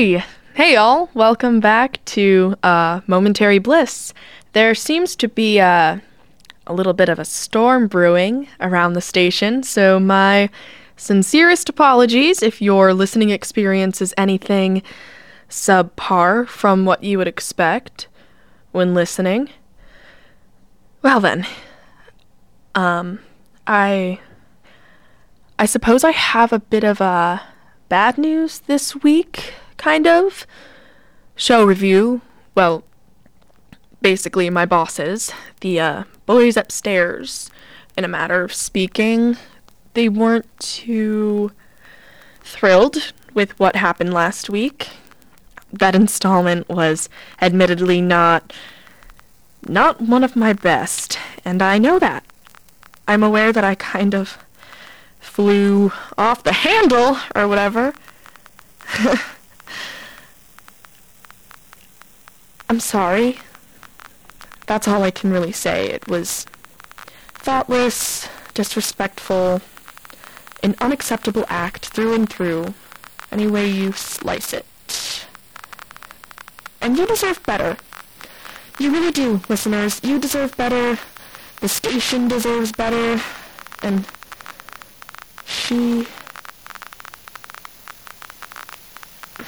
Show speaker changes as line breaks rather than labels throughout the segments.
Hey, hey, all. Welcome back to uh, Momentary Bliss. There seems to be a, a little bit of a storm brewing around the station, so my sincerest apologies if your listening experience is anything subpar from what you would expect when listening. Well, then, um, I. I suppose I have a bit of a bad news this week, kind of. Show review. Well, basically, my bosses, the uh, boys upstairs, in a matter of speaking, they weren't too thrilled with what happened last week. That installment was admittedly not not one of my best, and I know that. I'm aware that I kind of flew off the handle or whatever. I'm sorry. That's all I can really say. It was thoughtless, disrespectful, an unacceptable act through and through, any way you slice it. And you deserve better. You really do, listeners. You deserve better. The station deserves better. And she...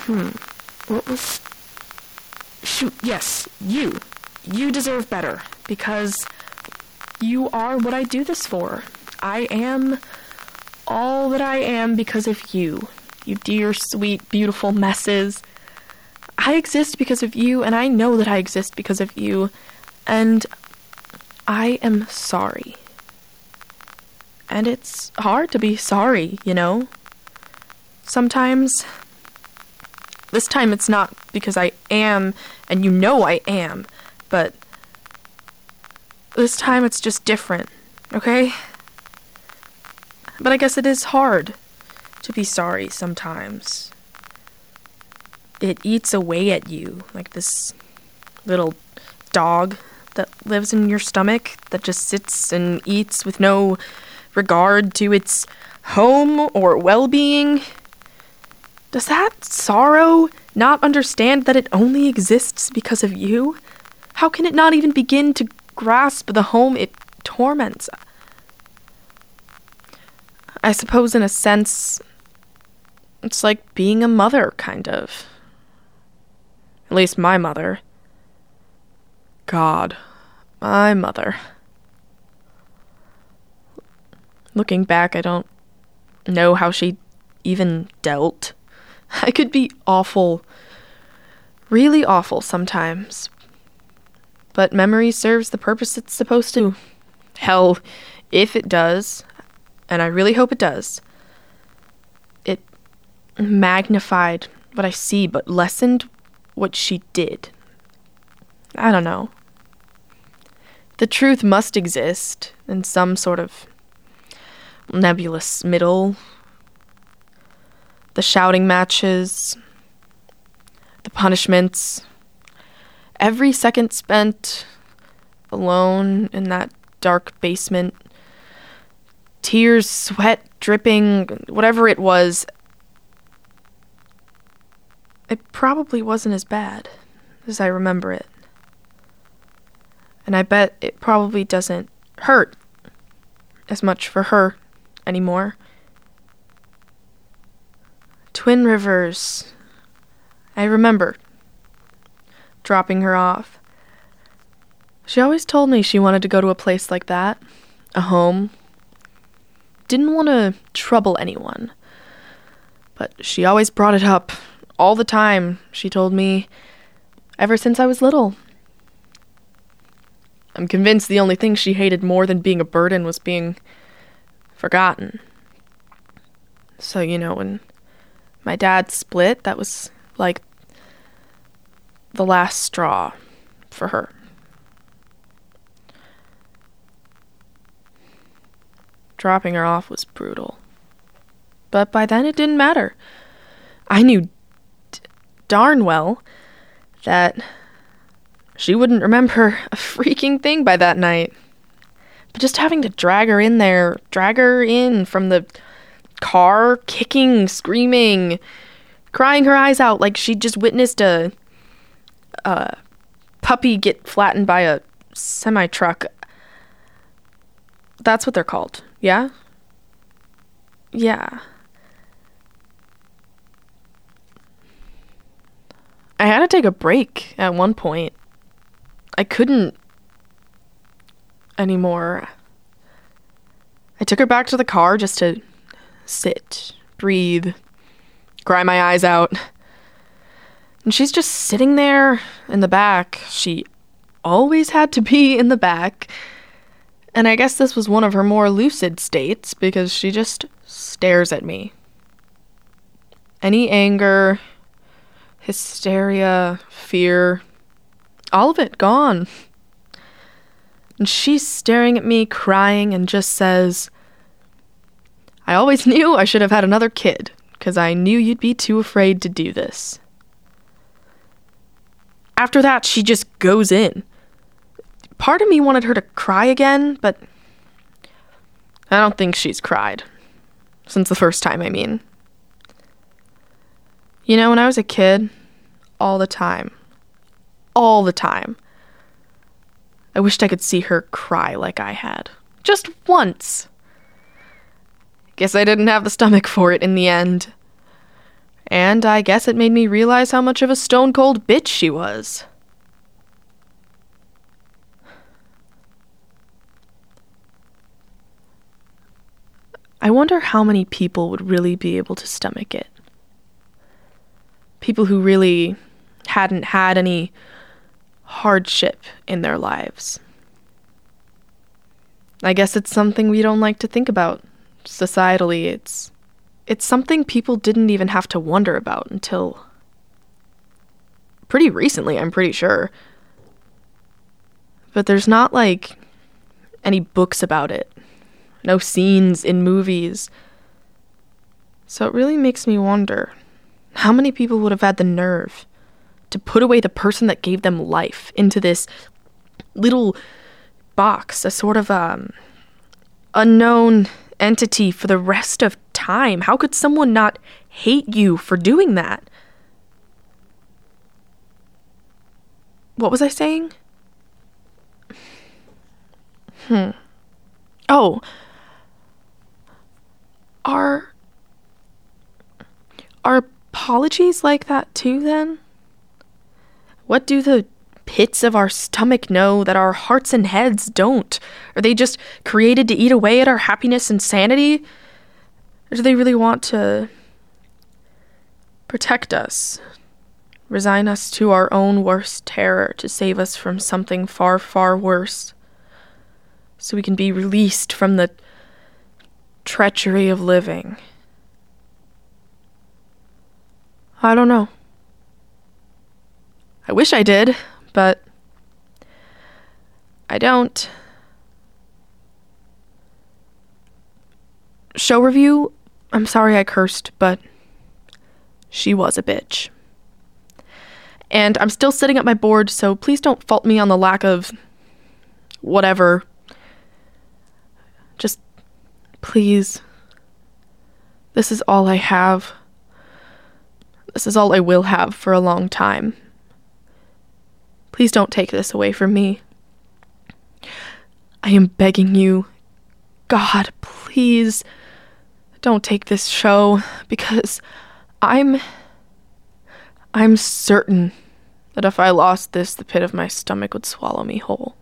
Hmm. What was... Shoot, yes, you. You deserve better. Because you are what I do this for. I am all that I am because of you. You dear, sweet, beautiful messes. I exist because of you, and I know that I exist because of you. And I am sorry. And it's hard to be sorry, you know? Sometimes. This time it's not because I am, and you know I am, but. This time it's just different, okay? But I guess it is hard to be sorry sometimes. It eats away at you like this little dog that lives in your stomach that just sits and eats with no regard to its home or well being? Does that sorrow not understand that it only exists because of you? How can it not even begin to grasp the home it torments? I suppose, in a sense, it's like being a mother, kind of. At least my mother. God, my mother. Looking back, I don't know how she even dealt. I could be awful, really awful sometimes. But memory serves the purpose it's supposed to. Hell, if it does, and I really hope it does, it magnified what I see but lessened what she did. I don't know. The truth must exist in some sort of nebulous middle. The shouting matches, the punishments, every second spent alone in that dark basement, tears, sweat dripping, whatever it was, it probably wasn't as bad as I remember it. And I bet it probably doesn't hurt as much for her anymore. Twin Rivers. I remember dropping her off. She always told me she wanted to go to a place like that, a home. Didn't want to trouble anyone. But she always brought it up all the time, she told me, ever since I was little. I'm convinced the only thing she hated more than being a burden was being forgotten. So, you know, when my dad split, that was like the last straw for her. Dropping her off was brutal. But by then it didn't matter. I knew d- darn well that she wouldn't remember a freaking thing by that night. But just having to drag her in there, drag her in from the car, kicking, screaming, crying her eyes out like she just witnessed a, a puppy get flattened by a semi truck. That's what they're called, yeah? Yeah. I had to take a break at one point. I couldn't anymore. I took her back to the car just to sit, breathe, cry my eyes out. And she's just sitting there in the back. She always had to be in the back. And I guess this was one of her more lucid states because she just stares at me. Any anger, hysteria, fear, all of it gone. And she's staring at me, crying, and just says, I always knew I should have had another kid, because I knew you'd be too afraid to do this. After that, she just goes in. Part of me wanted her to cry again, but I don't think she's cried. Since the first time, I mean. You know, when I was a kid, all the time, all the time, I wished I could see her cry like I had. Just once. Guess I didn't have the stomach for it in the end. And I guess it made me realize how much of a stone cold bitch she was. I wonder how many people would really be able to stomach it. People who really hadn't had any hardship in their lives. I guess it's something we don't like to think about. Societally, it's it's something people didn't even have to wonder about until pretty recently, I'm pretty sure. But there's not like any books about it. No scenes in movies. So it really makes me wonder how many people would have had the nerve to put away the person that gave them life into this little box, a sort of um, unknown entity for the rest of time. How could someone not hate you for doing that? What was I saying? Hmm. Oh. Are. Are apologies like that too, then? What do the pits of our stomach know that our hearts and heads don't? Are they just created to eat away at our happiness and sanity? Or do they really want to protect us? Resign us to our own worst terror to save us from something far, far worse? So we can be released from the treachery of living. I don't know. I wish I did, but I don't. Show review, I'm sorry I cursed, but she was a bitch. And I'm still sitting at my board, so please don't fault me on the lack of whatever. Just please. This is all I have. This is all I will have for a long time. Please don't take this away from me. I am begging you, God, please don't take this show because I'm. I'm certain that if I lost this, the pit of my stomach would swallow me whole.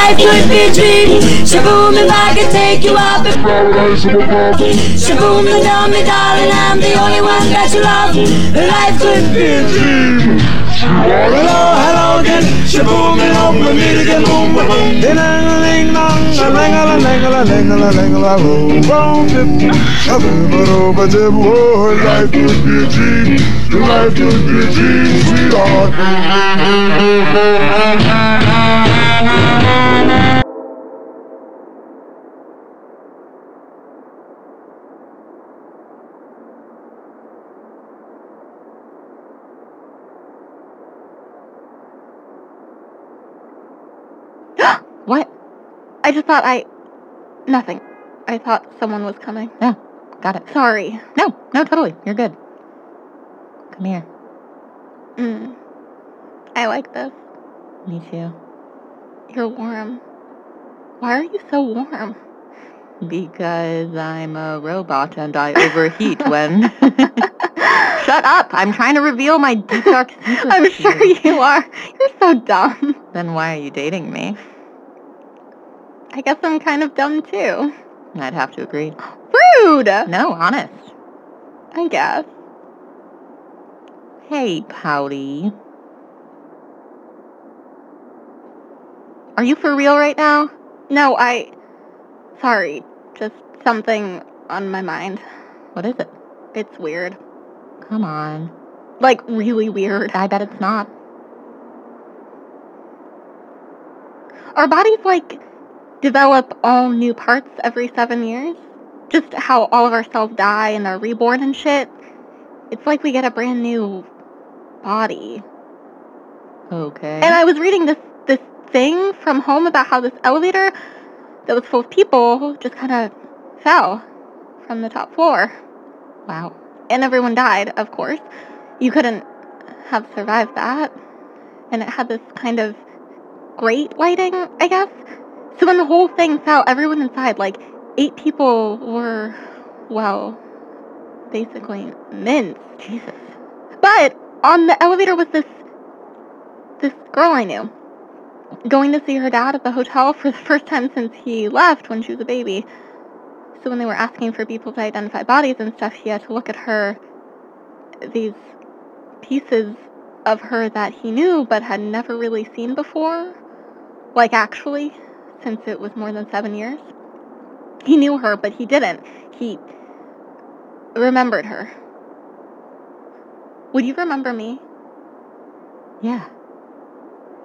Life could be a dream. Shaboom, if I could take you up and Shaboom, and tell me, darling, I'm the only one that you love. Life could be a dream. Hello, hello again. Shaboom, and home, we meet again. Boom, boom, boom. Ding, ding, dong, a ling, a ling, a ling, a ling, a ling, boom, boom. Shaboom, over to boy. Life could be a dream. Life could be a dream, sweetheart.
What? I just thought I. Nothing. I thought someone was coming.
No, got it.
Sorry.
No, no, totally. You're good. Come here.
Mm. I like this.
Me too.
You're warm. Why are you so warm?
Because I'm a robot and I overheat when. Shut up! I'm trying to reveal my deep dark secrets.
I'm sure you are. You're so dumb.
Then why are you dating me?
I guess I'm kind of dumb too.
I'd have to agree.
Rude!
No, honest.
I guess.
Hey, Pouty. Are you for real right now?
No, I. Sorry. Just something on my mind.
What is it?
It's weird.
Come on.
Like, really weird.
I bet it's not.
Our bodies, like, develop all new parts every seven years. Just how all of our cells die and are reborn and shit. It's like we get a brand new body.
Okay.
And I was reading this this thing from home about how this elevator that was full of people just kind of fell from the top floor.
wow.
And everyone died, of course. You couldn't have survived that. And it had this kind of grate lighting, I guess. So when the whole thing fell, everyone inside, like eight people were, well, basically minced.
Jesus.
But on the elevator was this this girl I knew going to see her dad at the hotel for the first time since he left when she was a baby. So when they were asking for people to identify bodies and stuff, he had to look at her these pieces of her that he knew but had never really seen before. Like actually, since it was more than seven years. He knew her, but he didn't. He remembered her. Would you remember me?
Yeah.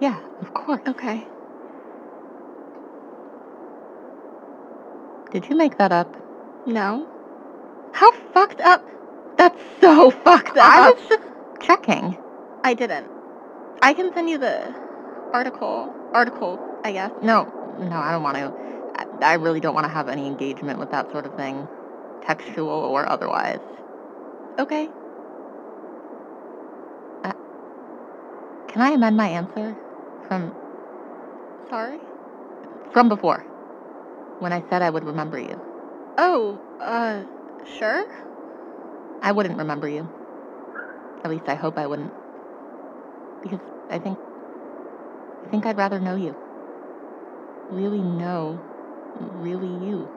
Yeah, of course.
Okay.
Did you make that up?
No. How fucked up? That's so fucked up.
I was just checking.
I didn't. I can send you the article. Article, I guess.
No, no, I don't want to. I, I really don't want to have any engagement with that sort of thing, textual or otherwise.
Okay.
Uh, can I amend my answer from
Sorry.
from before, when I said I would remember you?
Oh, uh, sure.
I wouldn't remember you. At least I hope I wouldn't. Because I think I think I'd rather know you. Really know really you.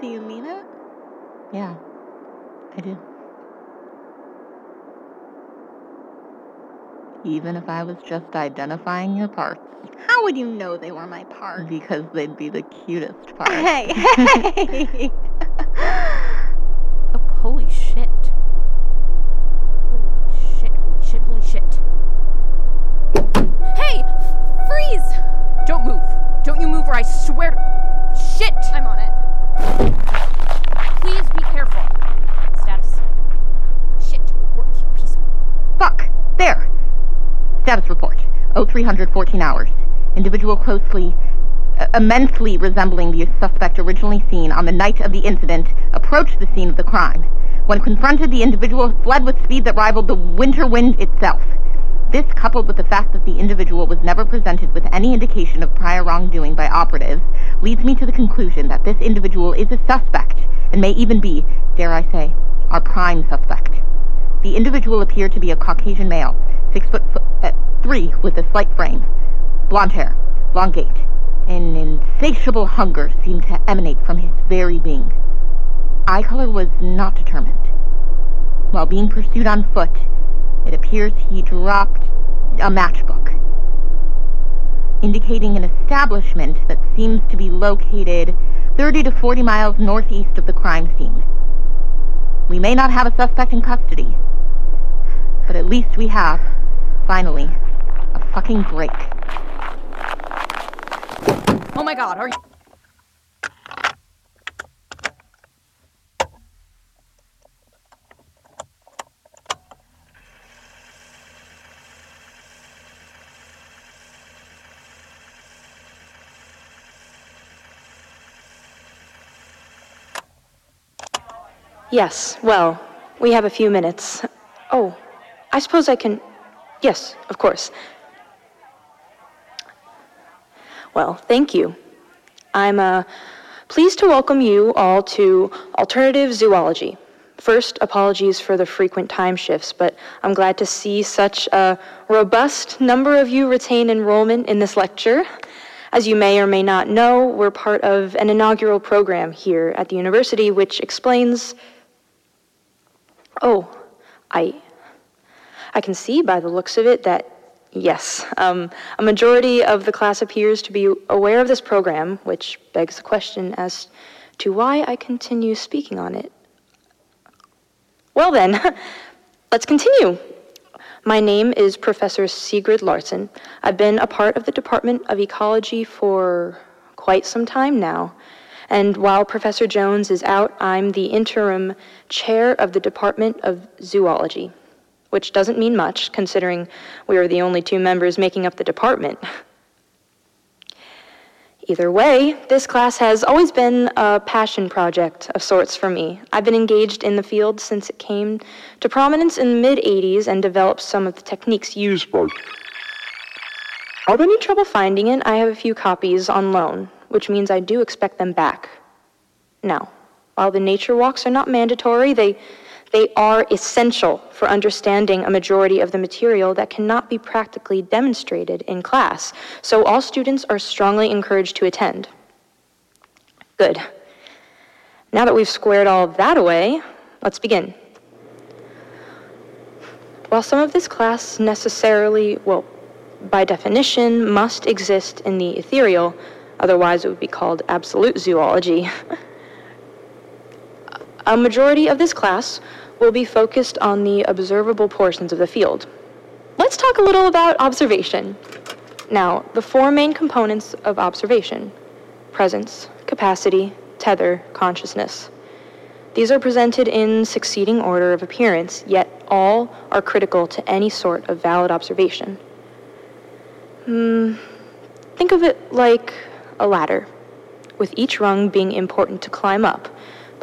Do you mean it?
Yeah. I do. Even if I was just identifying your parts.
How would you know they were my part?
Because they'd be the cutest parts.
Hey, hey!
Oh, holy shit. Holy shit, holy shit, holy shit. Hey! f- Freeze! Don't move. Don't you move or I swear to. Shit! I'm on it.
Report. 0314 hours. Individual closely, uh, immensely resembling the suspect originally seen on the night of the incident approached the scene of the crime. When confronted, the individual fled with speed that rivaled the winter wind itself. This, coupled with the fact that the individual was never presented with any indication of prior wrongdoing by operatives, leads me to the conclusion that this individual is a suspect, and may even be, dare I say, our prime suspect. The individual appeared to be a Caucasian male, six foot uh, three with a slight frame, blonde hair, long gait. An insatiable hunger seemed to emanate from his very being. Eye color was not determined. While being pursued on foot, it appears he dropped a matchbook, indicating an establishment that seems to be located 30 to 40 miles northeast of the crime scene. We may not have a suspect in custody, but at least we have, finally, fucking break.
Oh my god, are you.
Yes, well, we have a few minutes. Oh, I suppose I can. Yes, of course. Well, thank you. I'm uh, pleased to welcome you all to Alternative Zoology. First, apologies for the frequent time shifts, but I'm glad to see such a robust number of you retain enrollment in this lecture. As you may or may not know, we're part of an inaugural program here at the university which explains. Oh, I. I can see by the looks of it that, yes, um, a majority of the class appears to be aware of this program, which begs the question as to why I continue speaking on it. Well, then, let's continue. My name is Professor Sigrid Larsen. I've been a part of the Department of Ecology for quite some time now. And while Professor Jones is out, I'm the interim chair of the Department of Zoology, which doesn't mean much considering we are the only two members making up the department. Either way, this class has always been a passion project of sorts for me. I've been engaged in the field since it came to prominence in the mid 80s and developed some of the techniques used by. Have any trouble finding it? I have a few copies on loan, which means I do expect them back. Now, while the nature walks are not mandatory, they they are essential for understanding a majority of the material that cannot be practically demonstrated in class, so all students are strongly encouraged to attend. Good. Now that we've squared all of that away, let's begin. While some of this class necessarily, well, by definition, must exist in the ethereal, otherwise it would be called absolute zoology, a majority of this class will be focused on the observable portions of the field. Let's talk a little about observation. Now, the four main components of observation presence, capacity, tether, consciousness. These are presented in succeeding order of appearance, yet all are critical to any sort of valid observation. Hmm, think of it like a ladder, with each rung being important to climb up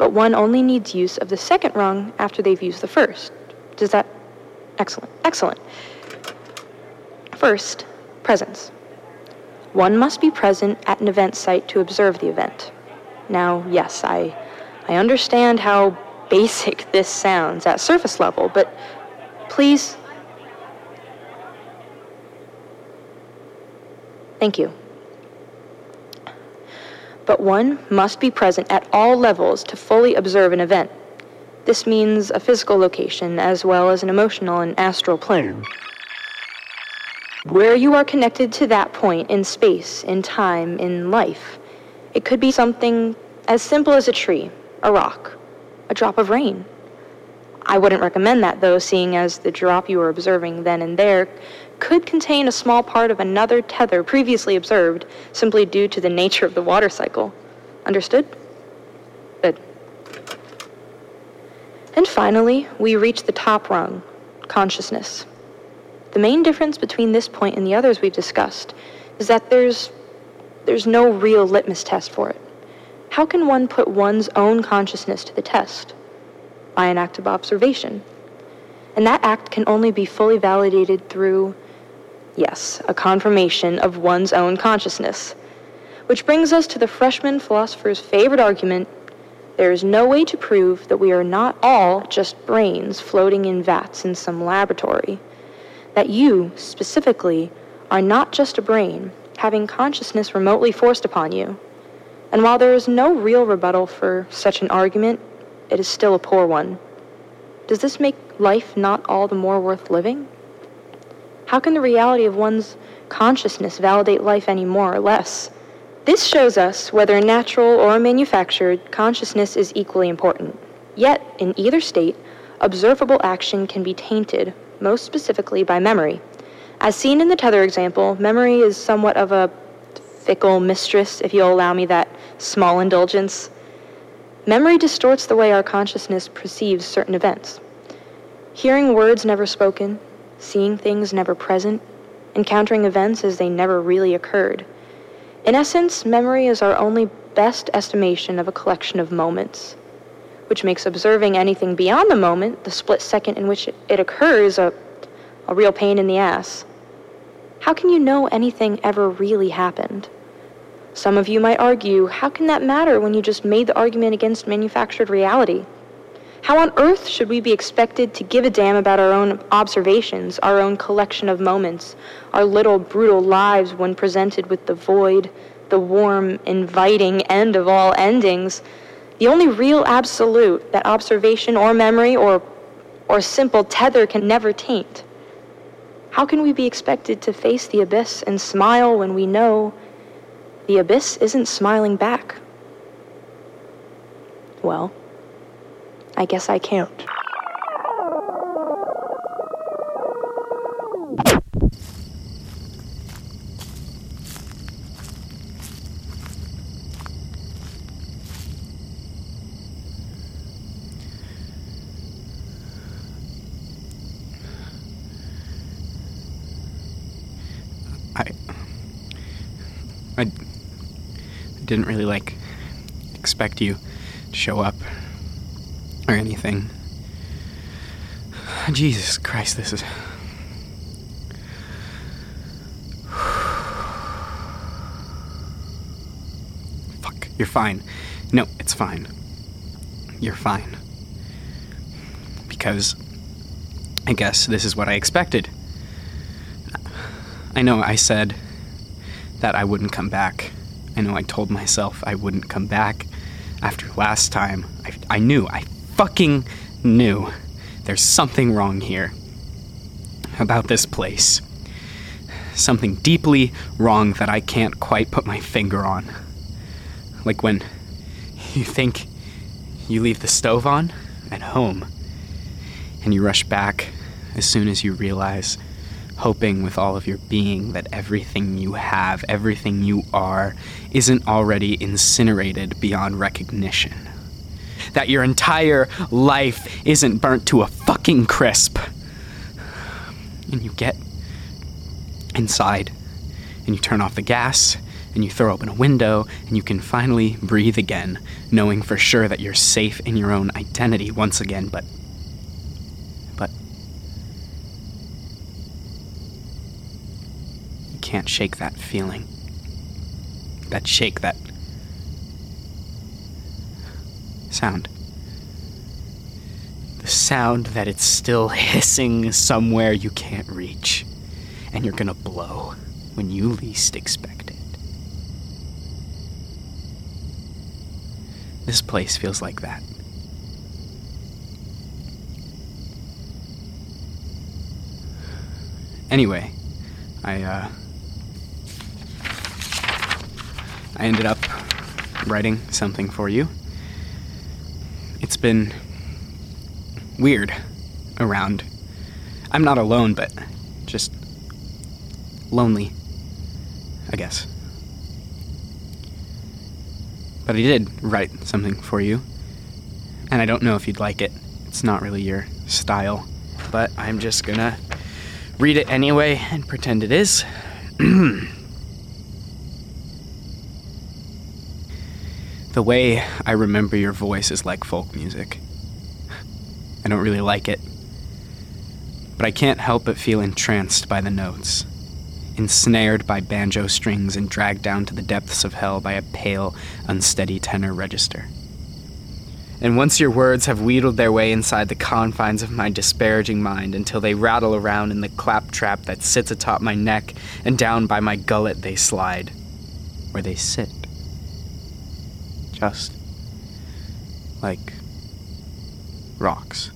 but one only needs use of the second rung after they've used the first. Does that? Excellent. Excellent. First, presence. One must be present at an event site to observe the event. Now, yes, I, I understand how basic this sounds at surface level, but please. Thank you but one must be present at all levels to fully observe an event. This means a physical location as well as an emotional and astral plane. Where you are connected to that point in space, in time, in life. It could be something as simple as a tree, a rock, a drop of rain. I wouldn't recommend that though, seeing as the drop you are observing then and there could contain a small part of another tether previously observed simply due to the nature of the water cycle. Understood? Good. And finally, we reach the top rung consciousness. The main difference between this point and the others we've discussed is that there's, there's no real litmus test for it. How can one put one's own consciousness to the test? By an act of observation. And that act can only be fully validated through Yes, a confirmation of one's own consciousness. Which brings us to the freshman philosopher's favorite argument there is no way to prove that we are not all just brains floating in vats in some laboratory. That you, specifically, are not just a brain, having consciousness remotely forced upon you. And while there is no real rebuttal for such an argument, it is still a poor one. Does this make life not all the more worth living? How can the reality of one's consciousness validate life any more or less? This shows us whether natural or manufactured consciousness is equally important. Yet, in either state, observable action can be tainted, most specifically by memory. As seen in the tether example, memory is somewhat of a fickle mistress, if you'll allow me that small indulgence. Memory distorts the way our consciousness perceives certain events. Hearing words never spoken, seeing things never present, encountering events as they never really occurred. In essence, memory is our only best estimation of a collection of moments, which makes observing anything beyond the moment, the split second in which it occurs, a, a real pain in the ass. How can you know anything ever really happened? Some of you might argue, how can that matter when you just made the argument against manufactured reality? How on earth should we be expected to give a damn about our own observations, our own collection of moments, our little brutal lives when presented with the void, the warm, inviting end of all endings, the only real absolute that observation or memory or, or simple tether can never taint? How can we be expected to face the abyss and smile when we know the abyss isn't smiling back? Well, I guess I can't.
I didn't really like expect you to show up or anything. Jesus Christ, this is Fuck, you're fine. No, it's fine. You're fine. Because I guess this is what I expected. I know I said that I wouldn't come back. I know I told myself I wouldn't come back after last time. I, I knew, I fucking knew there's something wrong here about this place. Something deeply wrong that I can't quite put my finger on. Like when you think you leave the stove on at home and you rush back as soon as you realize hoping with all of your being that everything you have, everything you are, isn't already incinerated beyond recognition. That your entire life isn't burnt to a fucking crisp. And you get inside, and you turn off the gas, and you throw open a window, and you can finally breathe again, knowing for sure that you're safe in your own identity once again, but. But. You can't shake that feeling. That shake, that. Sound. The sound that it's still hissing somewhere you can't reach, and you're gonna blow when you least expect it. This place feels like that. Anyway, I uh I ended up writing something for you. It's been weird around. I'm not alone, but just lonely, I guess. But I did write something for you, and I don't know if you'd like it. It's not really your style, but I'm just gonna read it anyway and pretend it is. the way I remember your voice is like folk music. I don't really like it, but I can't help but feel entranced by the notes, ensnared by banjo strings and dragged down to the depths of hell by a pale, unsteady tenor register. And once your words have wheedled their way inside the confines of my disparaging mind until they rattle around in the claptrap that sits atop my neck and down by my gullet they slide, where they sit. Just like rocks.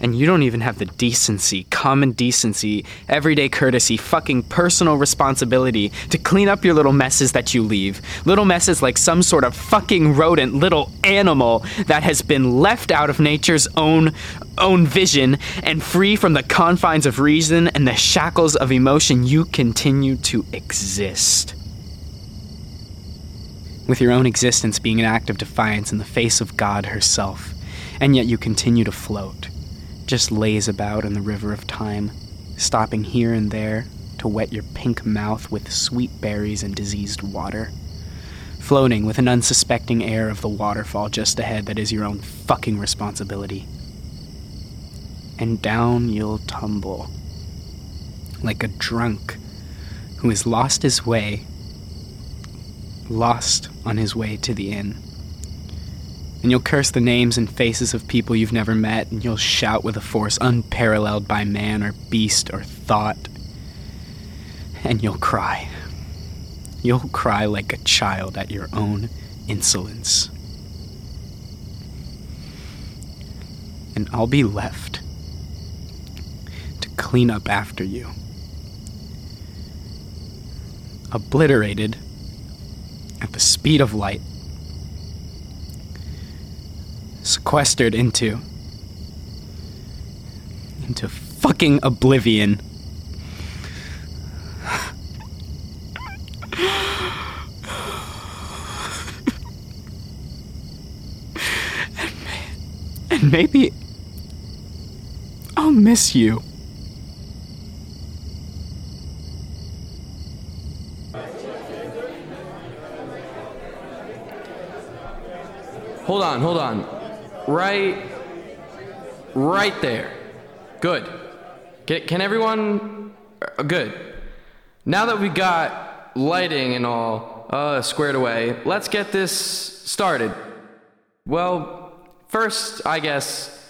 And you don't even have the decency, common decency, everyday courtesy, fucking personal responsibility to clean up your little messes that you leave. Little messes like some sort of fucking rodent, little animal that has been left out of nature's own own vision and free from the confines of reason and the shackles of emotion you continue to exist. With your own existence being an act of defiance in the face of God herself, and yet you continue to float just lays about in the river of time, stopping here and there to wet your pink mouth with sweet berries and diseased water, floating with an unsuspecting air of the waterfall just ahead that is your own fucking responsibility. And down you'll tumble, like a drunk who has lost his way, lost on his way to the inn. And you'll curse the names and faces of people you've never met, and you'll shout with a force unparalleled by man or beast or thought. And you'll cry. You'll cry like a child at your own insolence. And I'll be left to clean up after you. Obliterated at the speed of light. Sequestered into. into fucking oblivion. And maybe I'll miss you.
Hold on, hold on. Right, right there. Good. Can, can everyone? uh, Good. Now that we got lighting and all uh, squared away, let's get this started. Well, first, I guess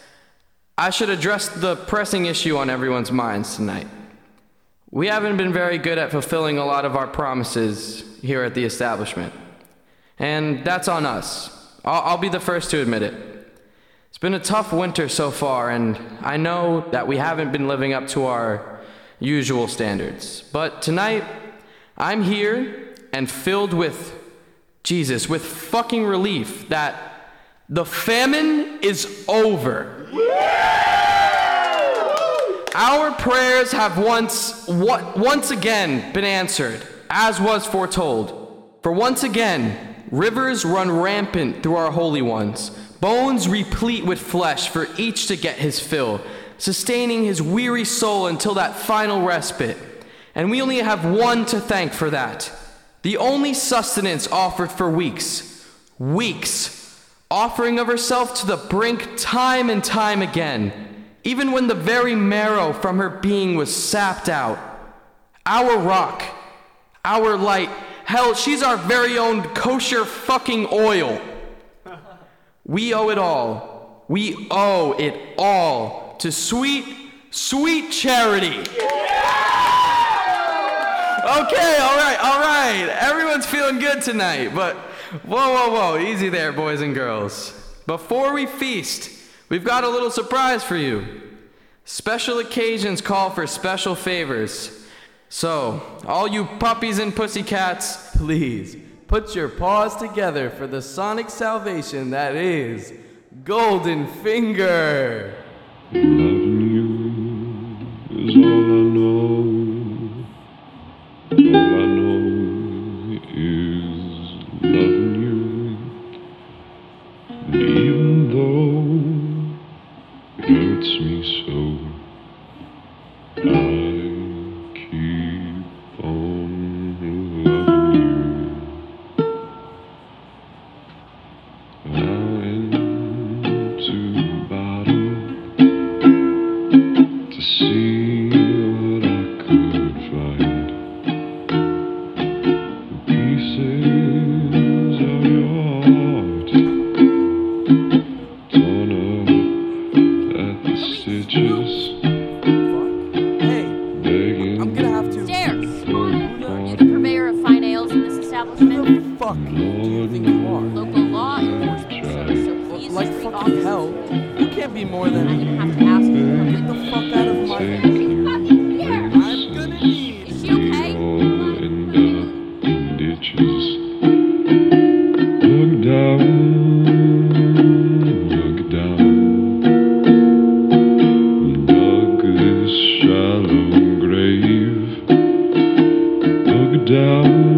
I should address the pressing issue on everyone's minds tonight. We haven't been very good at fulfilling a lot of our promises here at the establishment. And that's on us. I'll, I'll be the first to admit it. It's been a tough winter so far, and I know that we haven't been living up to our usual standards. But tonight, I'm here and filled with Jesus, with fucking relief that the famine is over. Our prayers have once, once again been answered, as was foretold. For once again, rivers run rampant through our holy ones, bones replete with flesh for each to get his fill, sustaining his weary soul until that final respite. And we only have one to thank for that. The only sustenance offered for weeks. Weeks. Offering of herself to the brink time and time again, even when the very marrow from her being was sapped out. Our rock, our light, hell, she's our very own kosher fucking oil. We owe it all. We owe it all to sweet, sweet charity. Okay, all right, all right. Everyone's feeling good tonight, but whoa, whoa, whoa. Easy there, boys and girls. Before we feast, we've got a little surprise for you. Special occasions call for special favors. So, all you puppies and pussycats,
Please put your paws together for the sonic salvation that is Golden Finger. Down,